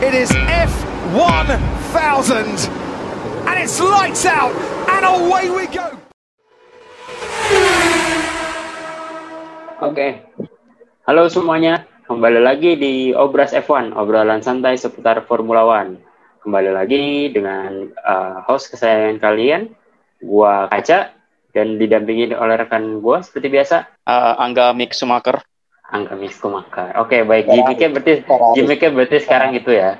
It is F1000. And it's lights out and away we go. Oke, okay. halo semuanya. Kembali lagi di Obras F1, obrolan santai seputar Formula One. Kembali lagi dengan uh, host kesayangan kalian, gua Kaca, dan didampingi oleh rekan gua seperti biasa. Uh, Angga Mik Sumaker. Angga Mik Sumaker. Oke, okay, baik. Gimiknya berarti, gimiknya berarti sekarang itu ya.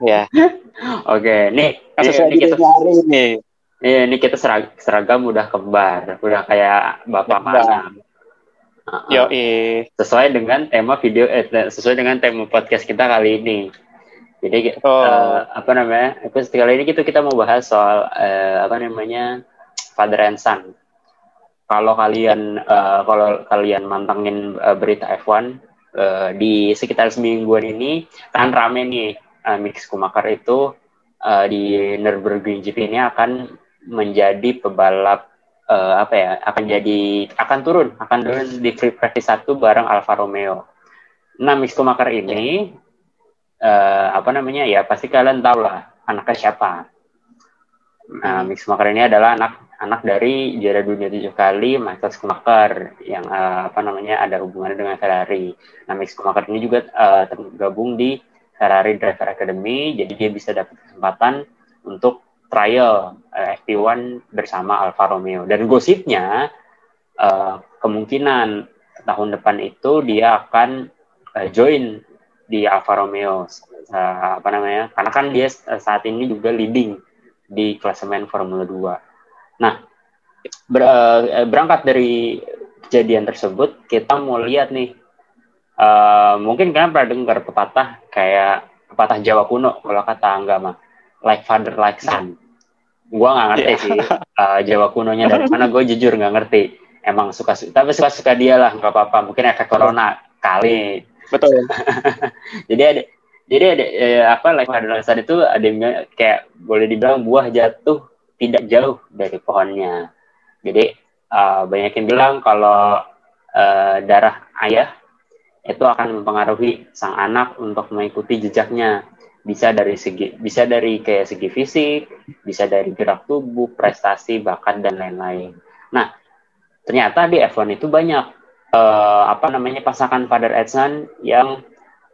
ya. Oke, nih, ini, ini kita ini. Iya, ini kita serag, seragam udah kembar, udah kayak bapak mana. Uh, Yo, sesuai dengan tema video eh, sesuai dengan tema podcast kita kali ini. Jadi oh. uh, apa namanya? Episode kali ini kita kita mau bahas soal uh, apa namanya? father and son. Kalau kalian uh, kalau kalian mantengin uh, berita F1 uh, di sekitar semingguan ini kan rame nih uh, Mix Kumakar itu uh, di Nürburgring GP ini akan menjadi pebalap uh, apa ya akan jadi akan turun akan turun di free practice satu bareng Alfa Romeo. Nah Mick Schumacher ini uh, apa namanya ya pasti kalian tahu lah anaknya siapa. Nah Mick Schumacher ini adalah anak anak dari juara dunia tujuh kali Michael Schumacher yang uh, apa namanya ada hubungannya dengan Ferrari. Nah Mick Schumacher ini juga uh, tergabung di Ferrari Driver Academy, jadi dia bisa dapat kesempatan untuk trial uh, eh, FP1 bersama Alfa Romeo. Dan gosipnya uh, kemungkinan tahun depan itu dia akan uh, join di Alfa Romeo uh, apa namanya? Karena kan dia saat ini juga leading di klasemen Formula 2. Nah, ber, uh, berangkat dari kejadian tersebut, kita mau lihat nih, uh, mungkin kalian pernah dengar pepatah kayak pepatah Jawa kuno kalau kata Angga mah like father like son. Gue nggak ngerti yeah. sih uh, Jawa kunonya dari mana gue jujur nggak ngerti. Emang suka tapi suka suka dia lah nggak apa-apa mungkin efek corona kali. Betul. Jadi ada jadi ada eh, apa like father like son itu ada yang kayak boleh dibilang buah jatuh tidak jauh dari pohonnya jadi uh, banyak yang bilang kalau uh, darah ayah itu akan mempengaruhi sang anak untuk mengikuti jejaknya bisa dari segi bisa dari kayak segi fisik, bisa dari gerak tubuh, prestasi, bakat dan lain-lain. Nah, ternyata di F1 itu banyak uh, apa namanya pasangan father and son yang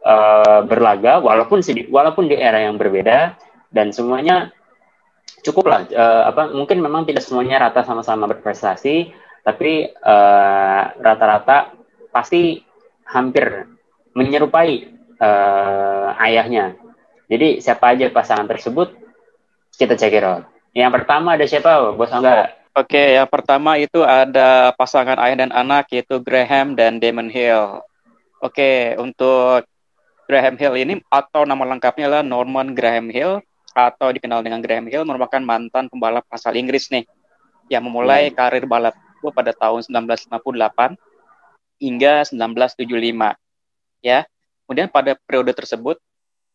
uh, berlaga walaupun walaupun di era yang berbeda dan semuanya cukup lah uh, apa mungkin memang tidak semuanya rata sama-sama berprestasi tapi rata-rata uh, pasti hampir menyerupai uh, ayahnya jadi siapa aja pasangan tersebut kita cek Yang pertama ada siapa, Bos Angga? Oke, yang pertama itu ada pasangan ayah dan anak yaitu Graham dan Damon Hill. Oke, untuk Graham Hill ini atau nama lengkapnya adalah Norman Graham Hill atau dikenal dengan Graham Hill merupakan mantan pembalap asal Inggris nih yang memulai hmm. karir balap pada tahun 1958 hingga 1975 ya. Kemudian pada periode tersebut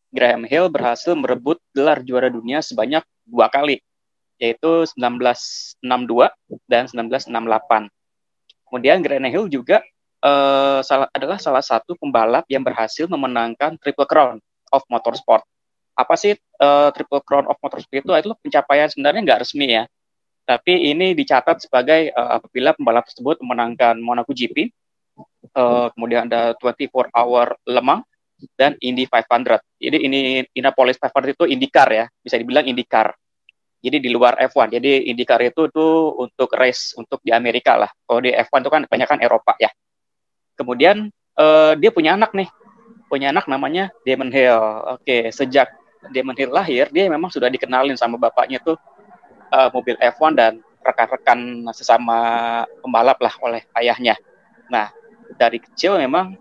Graham Hill berhasil merebut gelar juara dunia sebanyak dua kali, yaitu 1962 dan 1968. Kemudian Graham Hill juga uh, salah, adalah salah satu pembalap yang berhasil memenangkan Triple Crown of Motorsport. Apa sih uh, Triple Crown of Motorsport itu? Itu pencapaian sebenarnya nggak resmi ya, tapi ini dicatat sebagai uh, apabila pembalap tersebut memenangkan Monaco GP, uh, kemudian ada 24 Hour Le Mans, dan Indy 500. Jadi ini Indianapolis 500 itu IndyCar ya, bisa dibilang IndyCar. Jadi di luar F1. Jadi IndyCar itu tuh untuk race untuk di Amerika lah. Kalau di F1 itu kan banyak kan Eropa ya. Kemudian uh, dia punya anak nih. Punya anak namanya Damon Hill. Oke, sejak Damon Hill lahir, dia memang sudah dikenalin sama bapaknya tuh uh, mobil F1 dan rekan-rekan sesama pembalap lah oleh ayahnya. Nah, dari kecil memang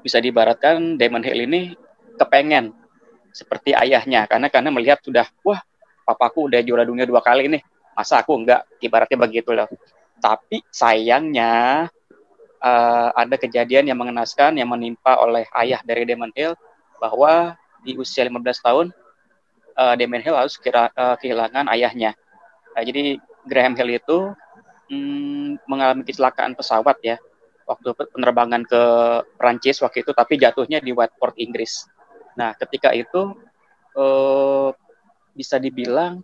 bisa dibaratkan Damon Hill ini kepengen seperti ayahnya. Karena karena melihat sudah wah papaku udah juara dunia dua kali nih masa aku enggak? Ibaratnya begitu loh. Tapi sayangnya uh, ada kejadian yang mengenaskan yang menimpa oleh ayah dari Damon Hill bahwa di usia 15 tahun uh, Damon Hill harus kira, uh, kehilangan ayahnya. Uh, jadi Graham Hill itu mm, mengalami kecelakaan pesawat ya waktu penerbangan ke Prancis waktu itu tapi jatuhnya di Watford Inggris. Nah, ketika itu uh, bisa dibilang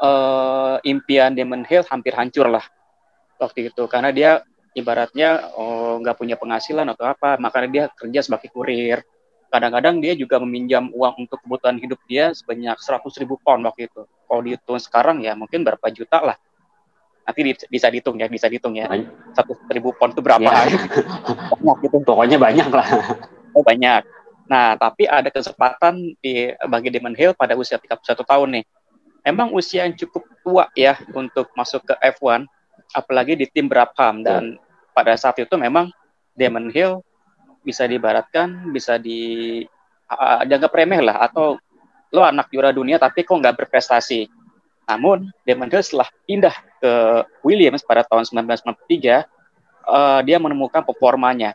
uh, impian Damon Hill hampir hancur lah waktu itu. Karena dia ibaratnya oh, nggak punya penghasilan atau apa, makanya dia kerja sebagai kurir. Kadang-kadang dia juga meminjam uang untuk kebutuhan hidup dia sebanyak 100 ribu pound waktu itu. Kalau dihitung sekarang ya mungkin berapa juta lah. Nanti di, bisa dihitung ya, bisa dihitung ya. Satu ribu pound itu berapa? Ya. banyak gitu. Pokoknya banyak lah. Oh, banyak. Nah, tapi ada kesempatan di bagi Demon Hill pada usia 31 tahun nih. Emang usia yang cukup tua ya untuk masuk ke F1, apalagi di tim Brabham dan ya pada saat itu memang Damon Hill bisa dibaratkan bisa di uh, dianggap remeh lah atau lo anak juara dunia tapi kok nggak berprestasi. Namun Damon Hill setelah pindah ke Williams pada tahun 1993 uh, dia menemukan performanya.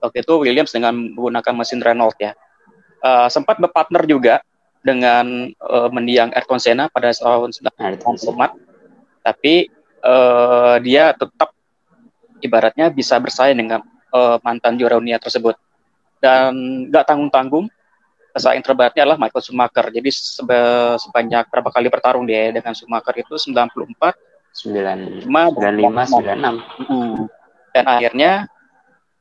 Waktu itu Williams dengan menggunakan mesin Renault ya. Uh, sempat berpartner juga dengan uh, mendiang Ayrton Senna pada tahun 1994. Tapi uh, dia tetap ibaratnya bisa bersaing dengan uh, mantan juara dunia tersebut. Dan nggak tanggung-tanggung, pesaing terberatnya adalah Michael Schumacher. Jadi seba, sebanyak berapa kali bertarung dia dengan Schumacher itu 94, 95, 95 96. Hmm. Dan akhirnya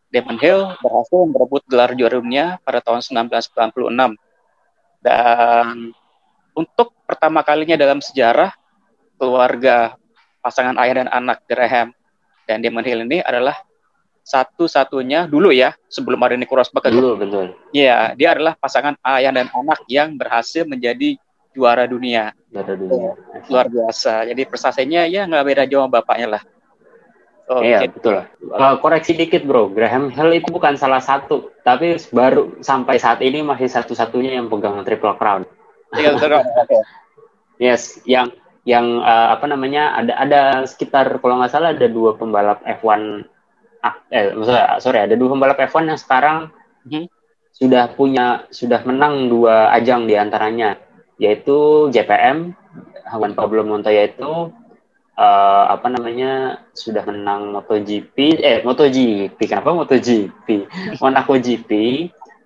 Damon Hill berhasil merebut gelar juara dunia pada tahun 1996. Dan untuk pertama kalinya dalam sejarah keluarga pasangan ayah dan anak Graham dan Damon Hill ini adalah satu-satunya dulu ya sebelum ada Nico Rosberg dulu betul. Iya, dia adalah pasangan ayah dan anak yang berhasil menjadi juara dunia. Juara dunia. Luar biasa. Jadi prestasinya ya nggak beda jauh bapaknya lah. Oh, iya jadi. betul. Uh, koreksi dikit bro, Graham Hill itu bukan salah satu, tapi baru sampai saat ini masih satu-satunya yang pegang triple crown. Iya betul. yes, yang yang uh, apa namanya ada ada sekitar kalau nggak salah ada dua pembalap F1 eh maksudnya sorry ada dua pembalap F1 yang sekarang hmm. sudah punya sudah menang dua ajang di antaranya yaitu JPM Juan Pablo Montoya itu uh, apa namanya sudah menang MotoGP eh MotoGP kenapa MotoGP? Monaco GP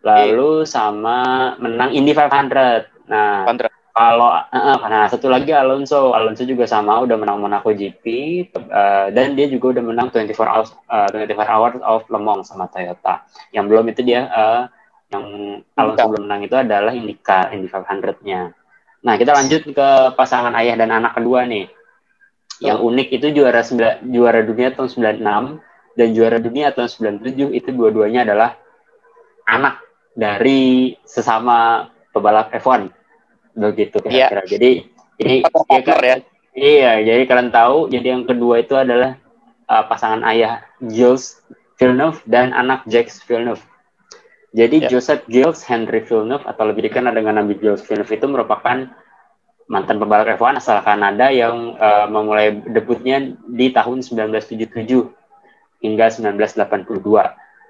lalu sama menang Indy 500 nah 500 kalau uh, karena satu lagi Alonso, Alonso juga sama udah menang Monaco GP uh, dan dia juga udah menang 24 hours uh, 24 hours of Le Mans sama Toyota. Yang belum itu dia uh, yang Alonso belum menang itu adalah Indica Indy 500-nya. Nah, kita lanjut ke pasangan ayah dan anak kedua nih. Yang oh. unik itu juara juara dunia tahun 96 dan juara dunia tahun 97 itu dua-duanya adalah anak dari sesama pebalap F1 begitu kira-kira. Yeah. Jadi ini ya, kan, ya. Iya, jadi kalian tahu. Jadi yang kedua itu adalah uh, pasangan ayah Gilles Villeneuve dan anak Jacques Villeneuve. Jadi yeah. Joseph Gilles Henry Villeneuve atau lebih dikenal dengan nama Gilles Villeneuve itu merupakan mantan pembalap F1 asal Kanada yang uh, memulai debutnya di tahun 1977 hingga 1982.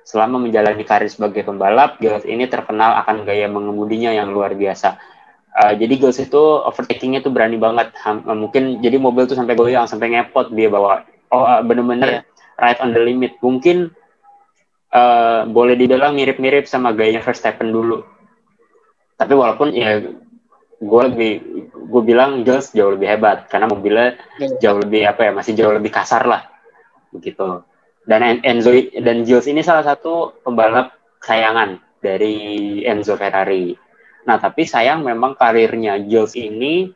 Selama menjalani karir sebagai pembalap, Gilles ini terkenal akan gaya mengemudinya yang luar biasa Uh, jadi Girls itu overtakingnya tuh berani banget. Ham, uh, mungkin jadi mobil tuh sampai goyang, sampai ngepot dia bawa. Oh uh, bener-bener yeah. right on the limit. Mungkin uh, boleh dibilang mirip-mirip sama gayanya Verstappen dulu. Tapi walaupun ya gue lebih gue bilang Girls jauh lebih hebat karena mobilnya yeah. jauh lebih apa ya masih jauh lebih kasar lah begitu. Dan Enzo dan Jules ini salah satu pembalap sayangan dari Enzo Ferrari Nah, tapi sayang memang karirnya Jules ini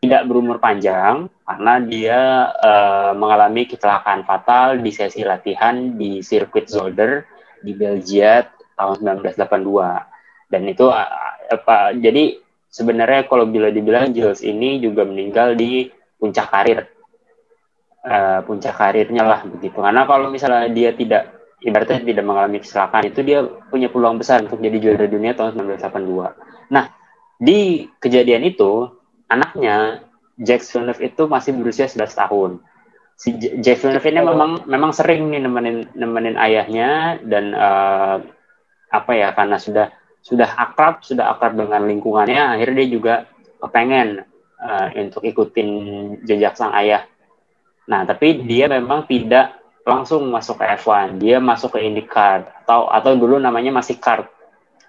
tidak berumur panjang karena dia uh, mengalami kecelakaan fatal di sesi latihan di sirkuit Zolder di Belgia tahun 1982. Dan itu uh, apa jadi sebenarnya kalau bila dibilang Jules ini juga meninggal di puncak karir. Uh, puncak karirnya lah begitu. Karena kalau misalnya dia tidak ibaratnya tidak mengalami kecelakaan itu dia punya peluang besar untuk jadi juara dunia tahun 1982. Nah, di kejadian itu anaknya Jack Villeneuve itu masih berusia 11 tahun. Si Jack Villeneuve ini memang memang sering nih nemenin nemenin ayahnya dan uh, apa ya karena sudah sudah akrab sudah akrab dengan lingkungannya akhirnya dia juga kepengen uh, untuk ikutin jejak sang ayah. Nah, tapi dia memang tidak langsung masuk ke F1. Dia masuk ke IndyCar atau atau dulu namanya masih kart.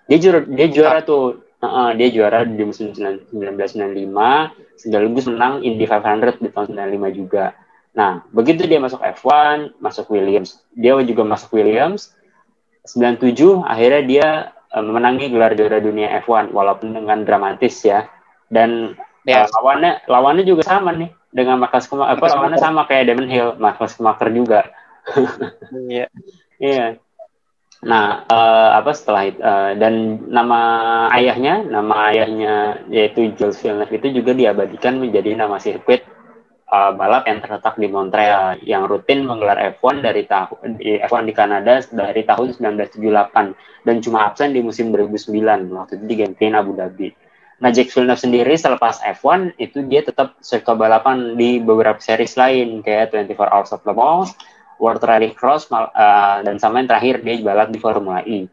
Dia juara dia juara tuh. Uh, dia juara di musim 1995 sekaligus menang Indy 500 di tahun 95 juga. Nah, begitu dia masuk F1, masuk Williams. Dia juga masuk Williams. 97 akhirnya dia uh, memenangi gelar juara dunia F1 walaupun dengan dramatis ya. Dan uh, lawannya lawannya juga sama nih dengan Marcus Schumacher. Apa lawannya sama kayak Damon Hill, Marcus Schumacher juga. Iya. Iya. Nah, uh, apa setelah itu uh, dan nama ayahnya, nama ayahnya yaitu Jules Villeneuve itu juga diabadikan menjadi nama sirkuit uh, balap yang terletak di Montreal yang rutin menggelar F1 dari tahun di F1 di Kanada dari tahun 1978 dan cuma absen di musim 2009 waktu itu digantiin Abu Dhabi. Nah, Jack Villeneuve sendiri selepas F1 itu dia tetap suka balapan di beberapa series lain kayak 24 Hours of Le Mans, World Rally Cross uh, dan sama yang terakhir dia balap di Formula E.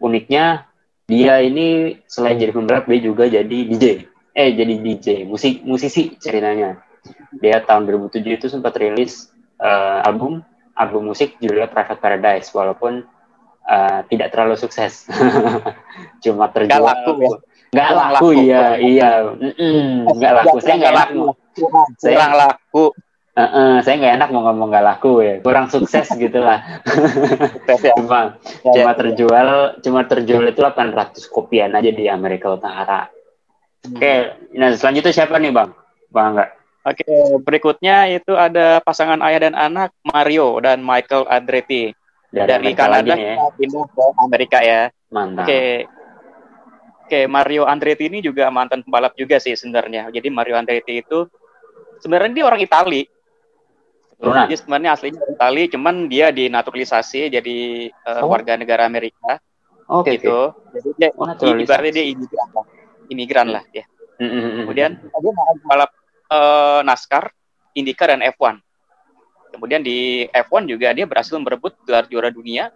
Uniknya dia ini selain jadi pembalap dia juga jadi DJ. Eh jadi DJ, musik musisi ceritanya. Dia tahun 2007 itu sempat rilis uh, album album musik judulnya Private Paradise walaupun uh, tidak terlalu sukses. Cuma terjual. Gak laku ya. Gak laku, laku, iya, iya. Mm -mm, gak laku. Saya gak laku. Saya laku Uh, uh, saya nggak enak mau ngomong gak laku ya, kurang sukses gitulah. Ya. cuma, ya, cuma terjual, cuma terjual itu 800 kopian aja di Amerika Utara. Hmm. Oke, okay. nah selanjutnya siapa nih bang? Bang enggak? Oke, okay, berikutnya itu ada pasangan ayah dan anak Mario dan Michael Andretti dari, dari Kanada ya. pindah ke Amerika ya. Mantap. Oke, okay. Oke, okay, Mario Andretti ini juga mantan pembalap juga sih sebenarnya. Jadi Mario Andretti itu sebenarnya dia orang Italia Turunan. Dia sebenarnya aslinya Itali, cuman dia dinaturalisasi jadi uh, oh. warga negara Amerika. Oh, gitu. Okay. Jadi dia oh, ibaratnya dia imigran lah. Imigran lah ya. Mm-hmm. Kemudian dia balap uh, NASCAR, IndyCar dan F1. Kemudian di F1 juga dia berhasil merebut gelar juara dunia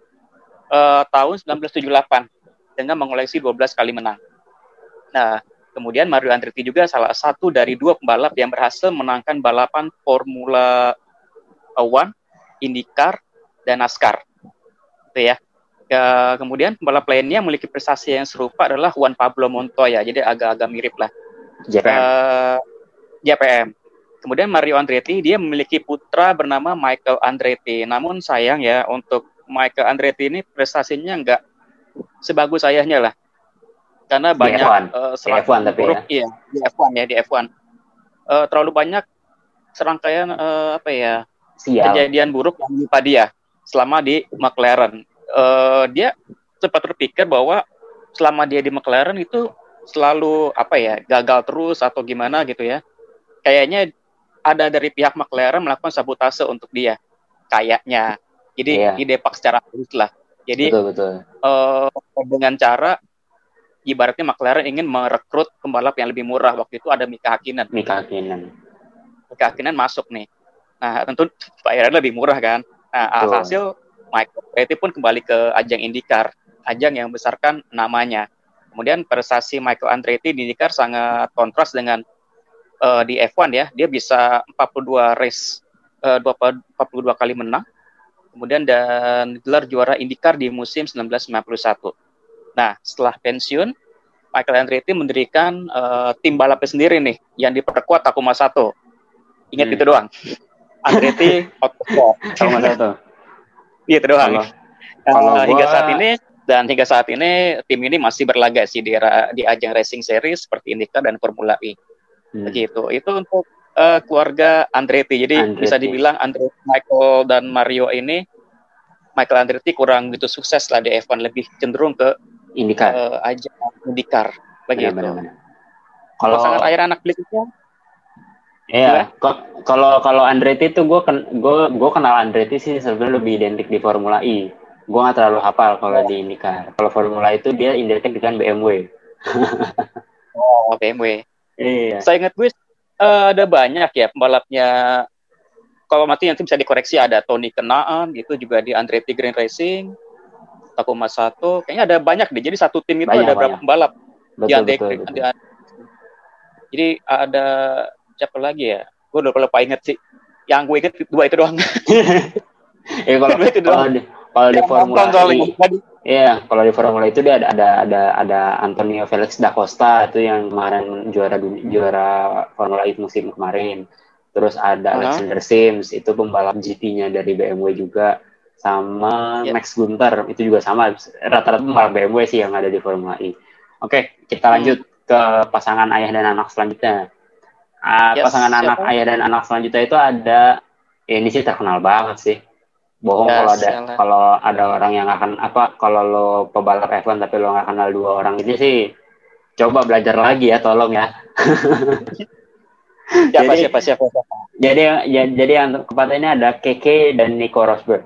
uh, tahun 1978 dengan mengoleksi 12 kali menang. Nah, kemudian Mario Andretti juga salah satu dari dua pembalap yang berhasil menangkan balapan Formula One, IndyCar, dan NASCAR. Itu ya. ya. Kemudian pembalap lainnya memiliki prestasi yang serupa adalah Juan Pablo Montoya. Jadi agak-agak mirip lah. JPM. Uh, eh, JPM. Kemudian Mario Andretti dia memiliki putra bernama Michael Andretti. Namun sayang ya untuk Michael Andretti ini prestasinya enggak sebagus ayahnya lah. Karena di banyak F1. Uh, di F1 tapi buruk, ya. Iya, di F1 ya, di F1. Uh, eh, terlalu banyak serangkaian uh, apa ya Sial. kejadian buruk yang menimpa dia selama di McLaren. Uh, dia sempat terpikir bahwa selama dia di McLaren itu selalu apa ya gagal terus atau gimana gitu ya. Kayaknya ada dari pihak McLaren melakukan sabotase untuk dia. Kayaknya. Jadi yeah. didepak secara halus lah. Jadi betul, betul. Uh, dengan cara ibaratnya McLaren ingin merekrut pembalap yang lebih murah waktu itu ada Mika Hakkinen. Mika Hakkinen. Mika Hakkinen masuk nih. Nah, tentu bayaran lebih murah kan. Nah, alhasil Michael pun kembali ke ajang IndyCar, ajang yang membesarkan namanya. Kemudian prestasi Michael Andretti di IndyCar sangat kontras dengan uh, di F1 ya. Dia bisa 42 race, uh, 42 kali menang. Kemudian dan gelar juara IndyCar di musim 1991. Nah, setelah pensiun, Michael Andretti mendirikan uh, tim balapnya sendiri nih yang diperkuat Takuma Sato. Ingat hmm. itu doang. Andretti Autosport sama satu. Iya itu doang. Kalau, kalau uh, hingga saat ini dan hingga saat ini tim ini masih berlaga sih di di ajang racing series seperti IndyCar dan Formula E. Hmm. Begitu. Itu untuk uh, keluarga Andretti. Jadi Andretti. bisa dibilang Andretti, Michael dan Mario ini Michael Andretti kurang begitu sukses lah di F1 lebih cenderung ke IndyCar. Uh, ajang IndyCar begitu. Kalau sangat air anak berikutnya Iya, kalau kalau Andretti itu gue ken, gue gue kenal Andretti sih sebenarnya lebih identik di Formula E. Gue nggak terlalu hafal kalau di IndyCar. Kalau Formula itu dia identik dengan BMW. oh, BMW. Iya. Saya ingat gue uh, ada banyak ya pembalapnya. Kalau mati nanti bisa dikoreksi ada Tony Kenaan gitu juga di Andretti Green Racing, Takuma Sato. Kayaknya ada banyak deh. Jadi satu tim itu banyak, ada berapa pembalap betul, yang betul, betul. Jadi ada siapa lagi ya gue udah lupa inget sih yang gue inget dua itu doang ya kalau itu doang kalau di, kalau di Formula E Iya, kalau di Formula itu dia ada ada ada ada Antonio Felix da Costa itu yang kemarin juara dunia, juara Formula E musim kemarin. Terus ada uh -huh. Alexander Sims itu pembalap GT-nya dari BMW juga sama yeah. Max Gunther itu juga sama rata-rata pembalap BMW sih yang ada di Formula E. Oke, kita lanjut hmm. ke pasangan ayah dan anak selanjutnya. Uh, yes, pasangan siapa? anak ayah dan anak selanjutnya itu ada ya ini sih terkenal banget sih. Bohong yes, kalau ada kalau ada orang yang akan apa kalau lo pebalap F1 tapi lo nggak kenal dua orang ini sih coba belajar lagi ya tolong ya. Siapa, jadi, siapa siapa siapa? jadi ya, jadi yang keempat ini ada Keke dan Nico Rosberg.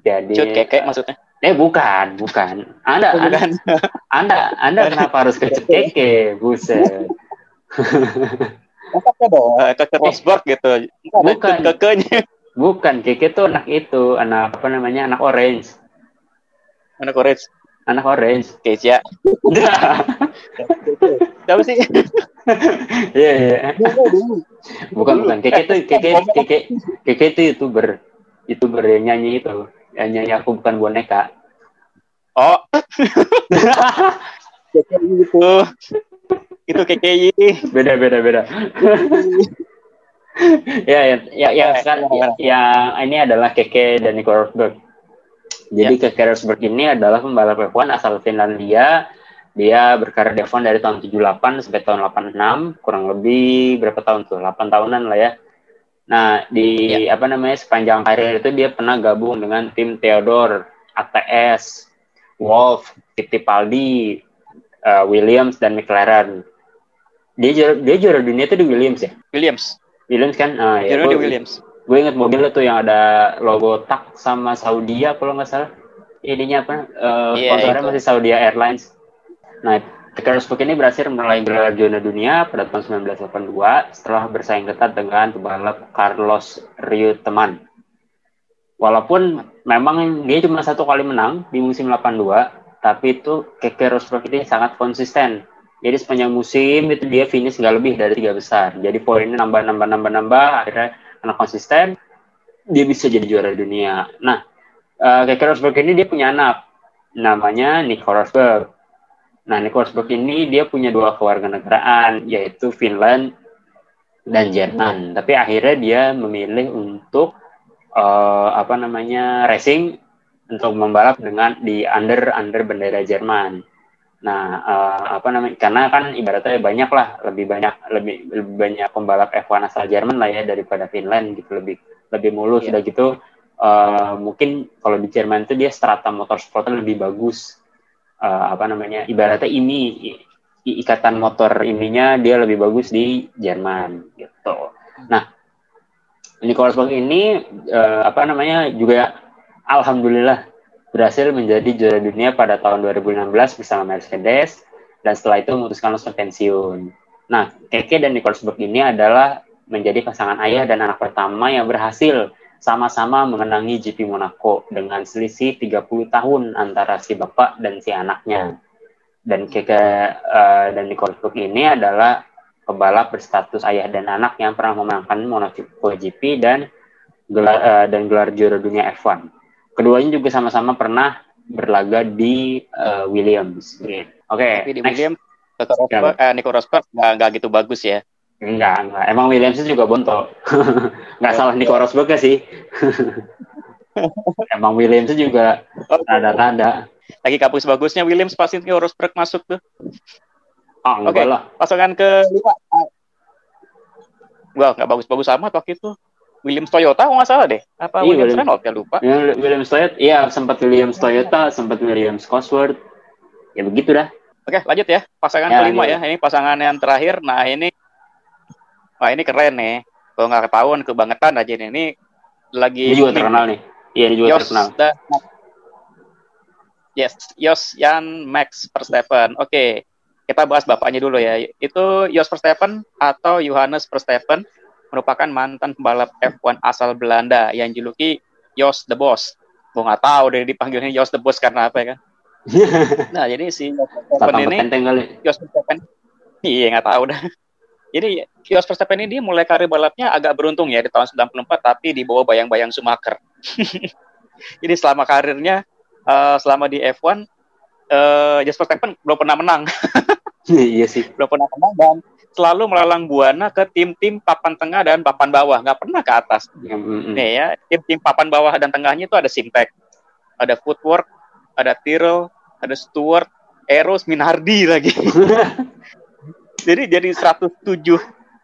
Jadi Cut Keke maksudnya? Eh bukan bukan. Anda oh, bukan. anda anda anda kenapa harus ke Keke buset Masa dong, ke Rosberg gitu. Bukan. Kekenya. Bukan, Keke tuh anak itu, anak apa namanya, anak orange. Anak orange. Anak orange. Kecia. Siapa sih? Iya, iya. Bukan, bukan. Keke tuh, Keke, Keke, Keke itu youtuber. Youtuber yang nyanyi itu. Yang nyanyi aku bukan boneka. Oh. Keke itu. Itu Keke. Beda, beda, beda. ya, ya, ya, ya, sekarang ya, ya, ini adalah Keke dan Nico Rosberg. Jadi ya. Keke Rosberg ini adalah pembalap F1 asal Finlandia. Dia berkarir di F1 dari tahun 78 sampai tahun 86, kurang lebih berapa tahun tuh? 8 tahunan lah ya. Nah, di ya. apa namanya sepanjang karir itu dia pernah gabung dengan tim Theodore, ATS, Wolf, Fittipaldi, uh, Williams dan McLaren. Dia juara, dia juara dunia itu di Williams ya? Williams. Williams kan? Uh, ya, gue, Williams. Gue inget mobil tuh yang ada logo tak sama Saudi kalau nggak salah. Ininya apa? Uh, yeah, sponsornya masih Saudi Airlines. Nah, Rosberg ini berhasil meraih gelar juara dunia pada tahun 1982 setelah bersaing ketat dengan pembalap Carlos Reutemann. Walaupun memang dia cuma satu kali menang di musim 82, tapi itu Keke Rosberg ini sangat konsisten jadi sepanjang musim itu dia finish nggak lebih dari tiga besar. Jadi poinnya nambah nambah nambah nambah. Akhirnya karena konsisten dia bisa jadi juara dunia. Nah, uh, Keke Rosberg ini dia punya anak namanya Nico Rosberg. Nah, Nico Rosberg ini dia punya dua kewarganegaraan yaitu Finland dan Jerman. Tapi akhirnya dia memilih untuk uh, apa namanya racing untuk membalap dengan di under under bendera Jerman. Nah, uh, apa namanya? Karena kan ibaratnya banyak lah, lebih banyak lebih, lebih banyak pembalap F1 asal Jerman lah ya daripada Finland gitu lebih lebih mulus yeah. udah gitu. Uh, mungkin kalau di Jerman itu dia strata motorsportnya lebih bagus. Uh, apa namanya? Ibaratnya ini ikatan motor ininya dia lebih bagus di Jerman gitu. Nah, Nico Rosberg ini uh, apa namanya juga alhamdulillah berhasil menjadi juara dunia pada tahun 2016 bersama Mercedes dan setelah itu memutuskan untuk pensiun. Nah, Keke dan Nico Rosberg ini adalah menjadi pasangan ayah dan anak pertama yang berhasil sama-sama mengenangi GP Monaco dengan selisih 30 tahun antara si bapak dan si anaknya. Dan Keke uh, dan Nico Rosberg ini adalah pebalap berstatus ayah dan anak yang pernah memenangkan Monaco GP dan gelar, uh, dan gelar juara dunia F1 keduanya juga sama-sama pernah berlaga di uh, Williams. Oke. Okay, Tapi di next. Williams, Rosberg, eh, Nico Rosberg nggak, nggak gitu bagus ya? Enggak, enggak. Emang Williams juga bontot. nggak salah Nico Rosberg sih. Emang Williams juga rada-rada. Lagi kapus bagusnya Williams pasti Nico Rosberg masuk tuh. Oh, Oke, okay. pasangan ke lima. Wah, nggak bagus-bagus amat waktu itu. Williams Toyota kalau nggak salah deh. Apa iya, Williams William, Renault ya lupa. Ya, Williams Toyota, iya sempat Williams Toyota, sempat Williams Cosworth. Ya begitu dah. Oke, lanjut ya. Pasangan ya, kelima ya. ya. Ini pasangan yang terakhir. Nah, ini Wah, ini keren nih. Kalau nggak ketahuan kebangetan aja nih. Ini lagi Ini juga terkenal nih. Iya, ini juga Yos terkenal. Da yes, Yos Jan Max Verstappen. Oke. Kita bahas bapaknya dulu ya. Itu Jos Verstappen atau Johannes Verstappen merupakan mantan pembalap F1 asal Belanda yang juluki Jos the Boss. Gue nggak tahu dari dipanggilnya Jos the Boss karena apa ya kan? nah jadi si Verstappen ini Jos Verstappen iya nggak tahu dah. Jadi Jos Verstappen ini dia mulai karir balapnya agak beruntung ya di tahun 94 tapi di bawah bayang-bayang Schumacher. jadi selama karirnya uh, selama di F1 uh, Jasper Verstappen belum pernah menang. Iya sih. belum pernah menang dan selalu melalang buana ke tim-tim papan tengah dan papan bawah, nggak pernah ke atas. Mm-hmm. Nih ya, tim-tim papan bawah dan tengahnya itu ada Simtek, ada Footwork, ada Tyrrell, ada Stewart, Eros, Minardi lagi. jadi jadi 107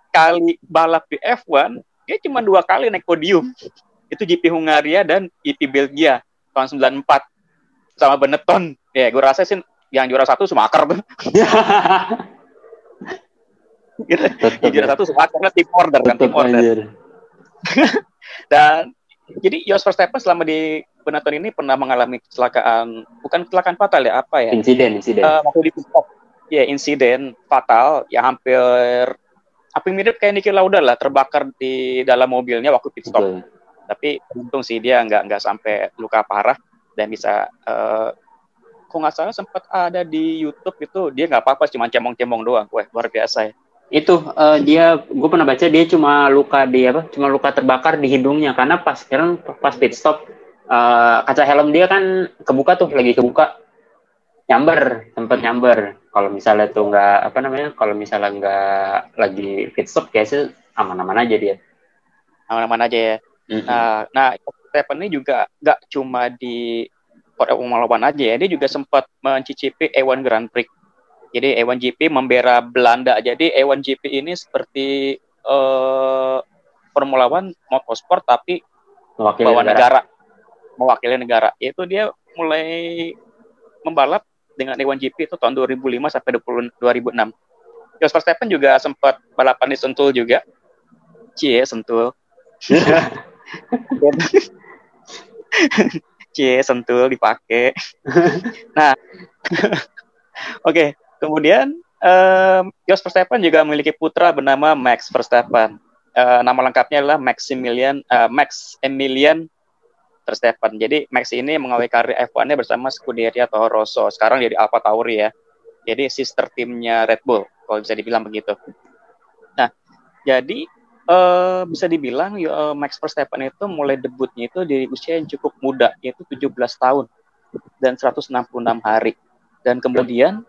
kali balap di F1, dia cuma dua kali naik podium. Itu GP Hungaria dan GP Belgia tahun 94 sama Benetton. Ya, gue rasa sih yang juara satu Sumaker tuh. gitu. Yang juara satu Sumaker kan tim order kan tim order. Dan jadi Jos Verstappen selama di Benetton ini pernah mengalami kecelakaan, bukan kecelakaan fatal ya, apa ya? Insiden, insiden. Uh, waktu di stop. Ya, insiden fatal, ya hampir apa mirip kayak Niki Lauda lah, terbakar di dalam mobilnya waktu pit stop. Betul. Tapi untung sih dia nggak nggak sampai luka parah dan bisa uh, kok nggak salah sempat ada di YouTube itu dia nggak apa-apa cuma cemong-cemong doang, wah luar biasa ya. Itu uh, dia, gue pernah baca dia cuma luka di apa? Cuma luka terbakar di hidungnya karena pas kan pas pit stop uh, kaca helm dia kan kebuka tuh lagi kebuka nyamber sempat nyamber kalau misalnya tuh nggak apa namanya kalau misalnya nggak lagi pit stop kayaknya aman-aman aja dia aman-aman aja ya mm-hmm. nah nah Stephen ini juga nggak cuma di One aja ya dia juga sempat mencicipi A1 Grand Prix jadi A1 GP membela Belanda jadi A1 GP ini seperti uh, Formula One motorsport tapi mewakili bawa negara. negara mewakili negara itu dia mulai membalap dengan A1 GP itu tahun 2005 sampai 20, 2006. Jos Verstappen juga sempat balapan di Sentul juga. Cie, Sentul. Cie, Sentul dipakai. nah, oke. Okay. Kemudian um, Jos Verstappen juga memiliki putra bernama Max Verstappen. Uh, nama lengkapnya adalah Maximilian uh, Max Emilian Verstappen. Jadi Max ini mengawali karir F1-nya bersama Scuderia Toro Rosso. Sekarang jadi Alfa Tauri ya. Jadi sister timnya Red Bull, kalau bisa dibilang begitu. Nah, jadi uh, bisa dibilang uh, Max Verstappen itu mulai debutnya itu di usia yang cukup muda, yaitu 17 tahun dan 166 hari. Dan kemudian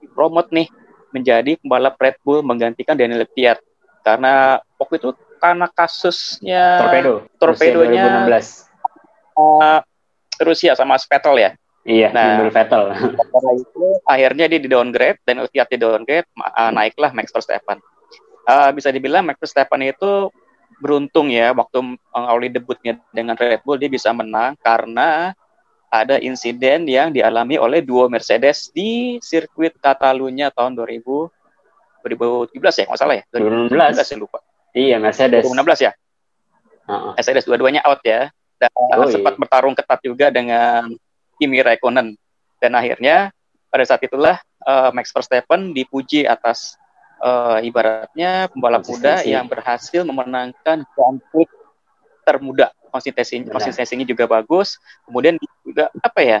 dipromot nih menjadi pembalap Red Bull menggantikan Daniel Ricciardo karena waktu itu karena kasusnya torpedo torpedonya 2016 uh, Rusia sama Vettel ya. Iya, nah, Vettel. Akhirnya dia di downgrade dan ketika di downgrade uh, naiklah Max Verstappen. Uh, bisa dibilang Max Verstappen itu beruntung ya waktu mengawali debutnya dengan Red Bull dia bisa menang karena ada insiden yang dialami oleh duo Mercedes di sirkuit Catalunya tahun 2000 2017 ya nggak salah ya? 2016 2016 ya lupa. Iya Mercedes. 2016 ya? Uh-uh. Mercedes dua-duanya out ya dan oh, sempat iya. bertarung ketat juga dengan Kimi Raikkonen dan akhirnya pada saat itulah uh, Max Verstappen dipuji atas uh, ibaratnya pembalap muda yang berhasil memenangkan Grand Prix termuda. Konsistensinya konsistensinya juga bagus. Kemudian juga apa ya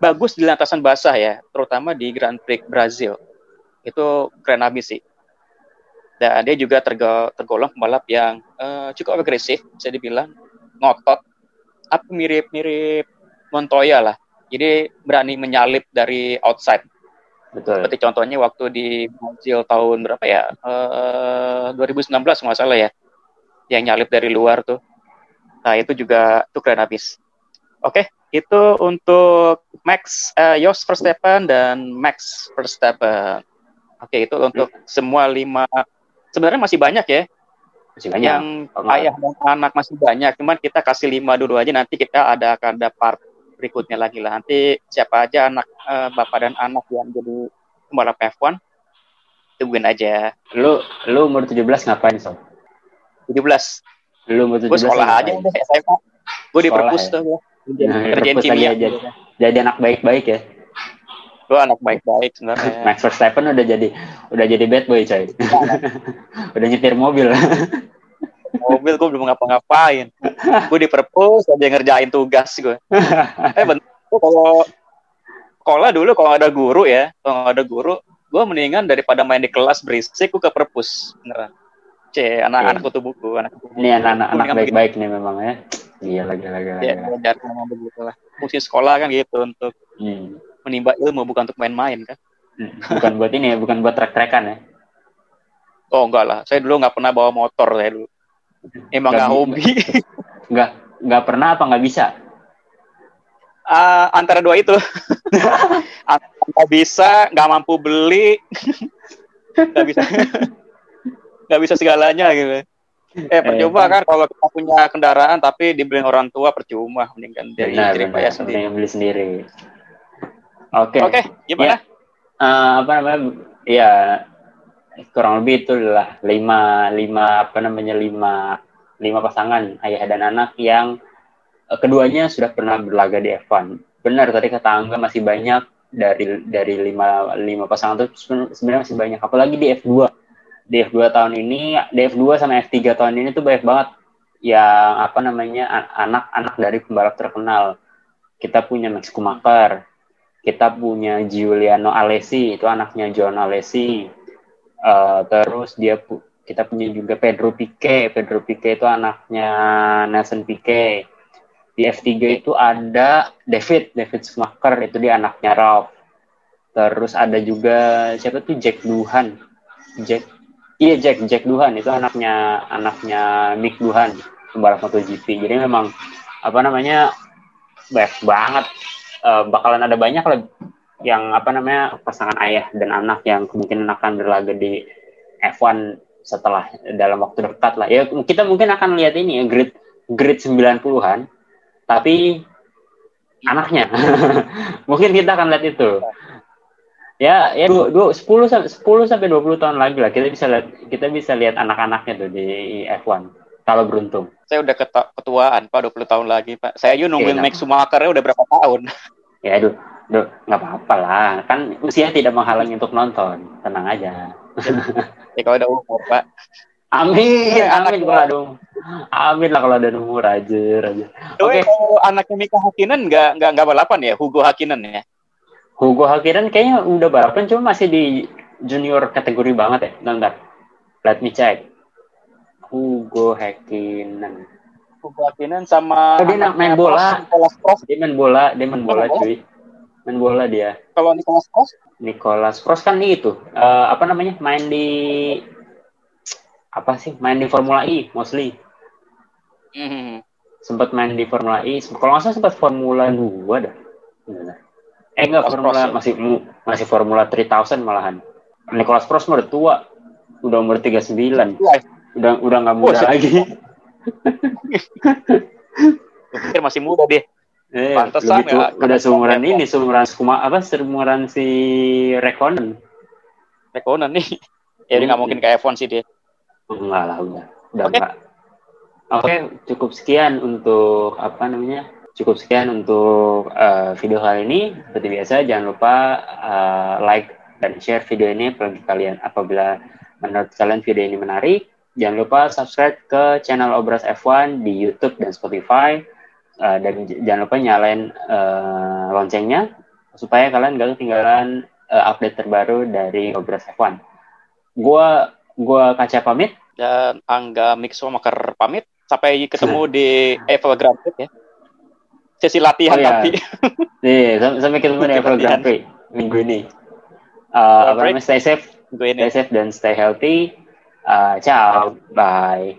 bagus di lantasan basah ya terutama di Grand Prix Brazil. Itu keren habis sih. Dan dia juga tergolong pembalap yang uh, cukup agresif bisa dibilang ngotot apa mirip-mirip Montoya lah. Jadi berani menyalip dari outside. Betul. Seperti contohnya waktu di Brazil tahun berapa ya? Uh, 2019 nggak salah ya. Yang nyalip dari luar tuh. Nah itu juga tuh keren habis. Oke, itu untuk Max, uh, Jos Verstappen dan Max Verstappen. Oke, itu untuk hmm. semua lima. Sebenarnya masih banyak ya masih banyak. Yang ayah dan anak masih banyak, cuman kita kasih lima dulu aja nanti kita ada akan ada part berikutnya lagi lah. Nanti siapa aja anak uh, bapak dan anak yang jadi pembalap F1 tungguin aja. Lu lu umur 17 ngapain, Sob? 17. Lu umur 17 Gue sekolah aja SMA. Gue di perpus ya? tuh gue. Nah, kerjaan kimia. Aja. Jadi anak baik-baik ya. Lu anak baik-baik sebenarnya. Max Verstappen udah jadi udah jadi bad boy coy. udah nyetir mobil. mobil gue belum ngapa-ngapain. gue di perpus aja ngerjain tugas gue. eh bentar kalau sekolah dulu kalau ada guru ya, kalau ada guru, gue mendingan daripada main di kelas berisik gue ke perpus beneran. C, anak-anak kutu buku, anak buku. Ini anak-anak baik-baik nih memang ya. Iya lagi lagi lagi. Ya, belajar memang begitu lah. Fungsi sekolah kan gitu untuk Hmm. menimba ilmu bukan untuk main-main kan. Hmm. Bukan buat ini ya, bukan buat trek-trekan ya. Oh enggak lah, saya dulu nggak pernah bawa motor saya dulu. Emang Nggak nggak bi- hobi. Nggak nggak pernah apa nggak bisa. Ah, antara dua itu. nggak bisa, nggak mampu beli, nggak bisa, nggak bisa segalanya gitu. Eh percuma kan kalau kita punya kendaraan tapi dibeliin orang tua percuma, mendingan dari Benar, jerih payah sendiri. Mending beli sendiri. Oke. Oke, gimana? Eh, apa namanya? Ya kurang lebih itu lah lima lima apa namanya lima lima pasangan ayah dan anak yang eh, keduanya sudah pernah berlaga di F1. Benar tadi kata Angga masih banyak dari dari lima lima pasangan itu seben- sebenarnya masih banyak. Apalagi di F2. Di F2 tahun ini, di F2 sama F3 tahun ini tuh banyak banget yang apa namanya anak-anak dari pembalap terkenal. Kita punya Max Schumacher, kita punya Giuliano Alessi, itu anaknya John Alessi. Eh, terus dia kita punya juga Pedro Piquet. Pedro Piquet itu anaknya Nelson Piquet. Di F3 itu ada David, David Schumacher, itu dia anaknya Ralph. Terus ada juga siapa tuh Jack Duhan. Jack Iya Jack, Jack Duhan itu anaknya anaknya Mick Duhan, pembalap MotoGP. Jadi memang apa namanya banyak banget eh, bakalan ada banyak yang apa namanya pasangan ayah dan anak yang kemungkinan akan berlaga di F1 setelah dalam waktu dekat lah. Ya kita mungkin akan lihat ini ya grid grid 90-an tapi anaknya. mungkin kita akan lihat itu. Ya, ya dua, dua, 10 sampai 10 sampai 20 tahun lagi lah kita bisa lihat kita bisa lihat anak-anaknya tuh di F1 kalau beruntung. Saya udah ketuaan Pak 20 tahun lagi Pak. Saya aja nungguin Oke, Max Schumacher udah berapa tahun. Ya aduh, aduh nggak apa-apa lah. Kan usia tidak menghalangi untuk nonton. Tenang aja. ya kalau udah umur Pak. Amin, Ya, amin kalau ada Amin lah kalau ada umur aja, aja. Oke. Kalau anaknya Mika Hakkinen nggak nggak nggak balapan ya, Hugo Hakkinen ya. Hugo Hakkinen kayaknya udah balapan cuma masih di junior kategori banget ya. Bentar, let me check. Hugo Hakkinen. Hakkinen sama Oh, dia main bola. Nicolas Prost. Dia main bola, dia main bola cuy. Main bola dia. Kalau Nicolas Prost Nicholas Prost kan itu eh, apa namanya main di apa sih main di Formula E mostly hmm. sempat main di Formula E kalau nggak salah sempat Formula 2 dah eh enggak Nicholas Formula ya? masih mu- masih Formula 3000 malahan Nicholas Prost mah udah tua udah umur 39 Wah, udah udah nggak muda Oh, lagi pikir masih muda dia. eh, Pantesan ya, udah karena seumuran ini seumuran Skuma apa seumuran si Rekonen Rekonen nih. Ya dia nggak mungkin ke F1 sih dia. Enggak lah, udah. Udah Oke. enggak. Oke, cukup sekian untuk apa namanya? Cukup sekian untuk eh, video kali ini. Seperti biasa, jangan lupa eh, like dan share video ini apabila kalian apabila menurut kalian video ini menarik. Jangan lupa subscribe ke channel Obras F1 di YouTube dan Spotify. Eh, dan jangan lupa nyalain eh, loncengnya supaya kalian gak ketinggalan eh, update terbaru dari Obras F1. Gua gua kaca pamit. Dan Angga Mixomaker pamit. Sampai ketemu di Evel Grand Prix ya. Sesi latihan Oh, iya. nanti. Nih, sam- sampai ketemu di Grand Prix minggu ini. Uh, apa namanya? Stay safe, Gue ini. stay safe dan stay healthy. à, chào bye.